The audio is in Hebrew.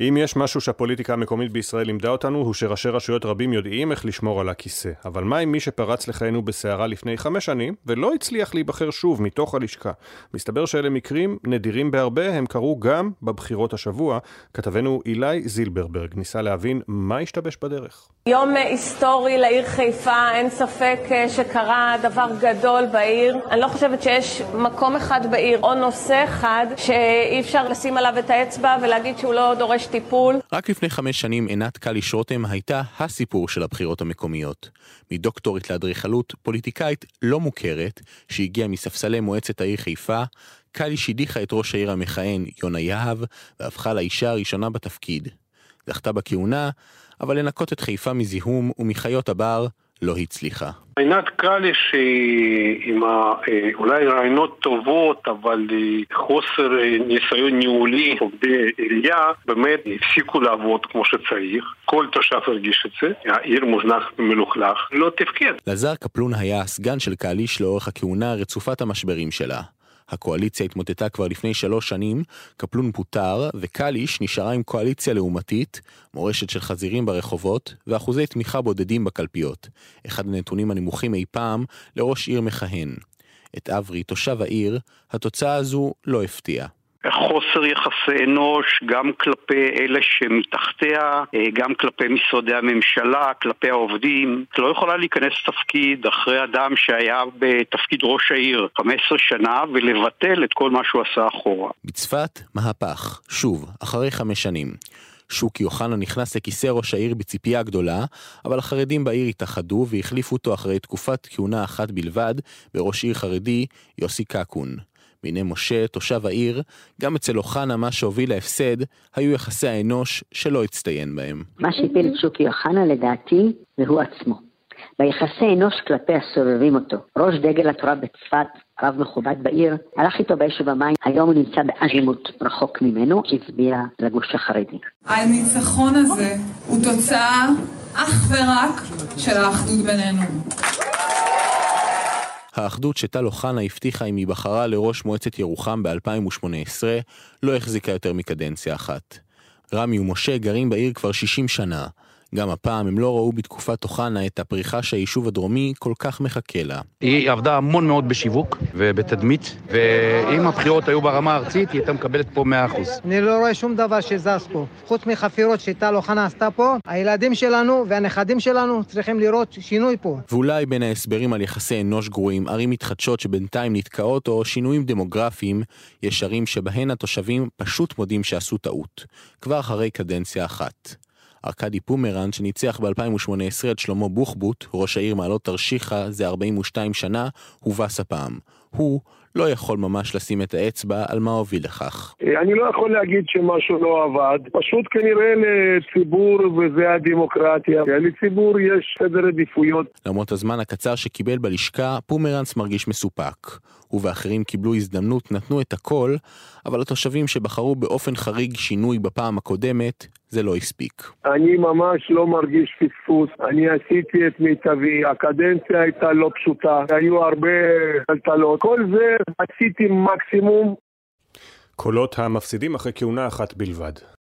אם יש משהו שהפוליטיקה המקומית בישראל לימדה אותנו, הוא שראשי רשויות רבים יודעים איך לשמור על הכיסא. אבל מה עם מי שפרץ לחיינו בסערה לפני חמש שנים, ולא הצליח להיבחר שוב מתוך הלשכה? מסתבר שאלה מקרים נדירים בהרבה, הם קרו גם בבחירות השבוע. כתבנו אילי זילברברג ניסה להבין מה השתבש בדרך. יום היסטורי לעיר חיפה, אין ספק שקרה דבר גדול בעיר. אני לא חושבת שיש מקום אחד בעיר או נושא אחד שאי אפשר לשים עליו את האצבע ולהגיד שהוא לא דורש טיפול. רק לפני חמש שנים עינת קליש רותם הייתה הסיפור של הבחירות המקומיות. מדוקטורית לאדריכלות, פוליטיקאית לא מוכרת, שהגיעה מספסלי מועצת העיר חיפה, קליש הדיחה את ראש העיר המכהן יונה יהב, והפכה לאישה הראשונה בתפקיד. זכתה בכהונה, אבל לנקות את חיפה מזיהום ומחיות הבר לא הצליחה. עינת קליש עם אולי רעיונות טובות, אבל חוסר ניסיון ניהולי, עובדי עירייה, באמת הפסיקו לעבוד כמו שצריך. כל תושב הרגיש את זה, העיר מוזנח ומלוכלך, לא תפקד. לזר קפלון היה הסגן של קליש לאורך הכהונה רצופת המשברים שלה. הקואליציה התמוטטה כבר לפני שלוש שנים, קפלון פוטר, וקליש נשארה עם קואליציה לעומתית, מורשת של חזירים ברחובות, ואחוזי תמיכה בודדים בקלפיות. אחד הנתונים הנמוכים אי פעם לראש עיר מכהן. את אברי, תושב העיר, התוצאה הזו לא הפתיעה. חוסר יחסי אנוש גם כלפי אלה שמתחתיה, גם כלפי משרדי הממשלה, כלפי העובדים. לא יכולה להיכנס לתפקיד אחרי אדם שהיה בתפקיד ראש העיר 15 שנה ולבטל את כל מה שהוא עשה אחורה. בצפת, מהפך. שוב, אחרי חמש שנים. שוקי אוחנה נכנס לכיסא ראש העיר בציפייה גדולה, אבל החרדים בעיר התאחדו והחליפו אותו אחרי תקופת כהונה אחת בלבד בראש עיר חרדי, יוסי קקון. בעיני משה, תושב העיר, גם אצל אוחנה מה שהוביל להפסד, היו יחסי האנוש שלא הצטיין בהם. מה שהפיל את שוקי אוחנה לדעתי, זה הוא עצמו. ביחסי אנוש כלפי הסובבים אותו. ראש דגל התורה בצפת, רב מכובד בעיר, הלך איתו באש ובמים, היום הוא נמצא באזימות רחוק ממנו, הצביע לגוש החרדי. הניצחון הזה הוא תוצאה אך ורק של האחדות בינינו. האחדות שטל אוחנה הבטיחה אם היא בחרה לראש מועצת ירוחם ב-2018 לא החזיקה יותר מקדנציה אחת. רמי ומשה גרים בעיר כבר 60 שנה. גם הפעם הם לא ראו בתקופת אוחנה את הפריחה שהיישוב הדרומי כל כך מחכה לה. היא עבדה המון מאוד בשיווק ובתדמית, ואם הבחירות היו ברמה הארצית, היא הייתה מקבלת פה 100%. אני לא רואה שום דבר שזז פה. חוץ מחפירות שטל אוחנה עשתה פה, הילדים שלנו והנכדים שלנו צריכים לראות שינוי פה. ואולי בין ההסברים על יחסי אנוש גרועים, ערים מתחדשות שבינתיים נתקעות, או שינויים דמוגרפיים, יש ערים שבהן התושבים פשוט מודים שעשו טעות. כבר אחרי קדנציה אחת. ארכדי פומרן, שניצח ב-2018 את שלמה בוחבוט, ראש העיר מעלות תרשיחא זה 42 שנה, הובס הפעם. הוא לא יכול ממש לשים את האצבע על מה הוביל לכך. אני לא יכול להגיד שמשהו לא עבד, פשוט כנראה לציבור וזה הדמוקרטיה. לציבור יש סדר עדיפויות. למרות הזמן הקצר שקיבל בלשכה, פומרנס מרגיש מסופק. הוא ואחרים קיבלו הזדמנות, נתנו את הכל, אבל התושבים שבחרו באופן חריג שינוי בפעם הקודמת, זה לא הספיק. אני ממש לא מרגיש פספוס, אני עשיתי את מיטבי, הקדנציה הייתה לא פשוטה, היו הרבה טלטלות, כל זה עשיתי מקסימום. קולות המפסידים אחרי כהונה אחת בלבד.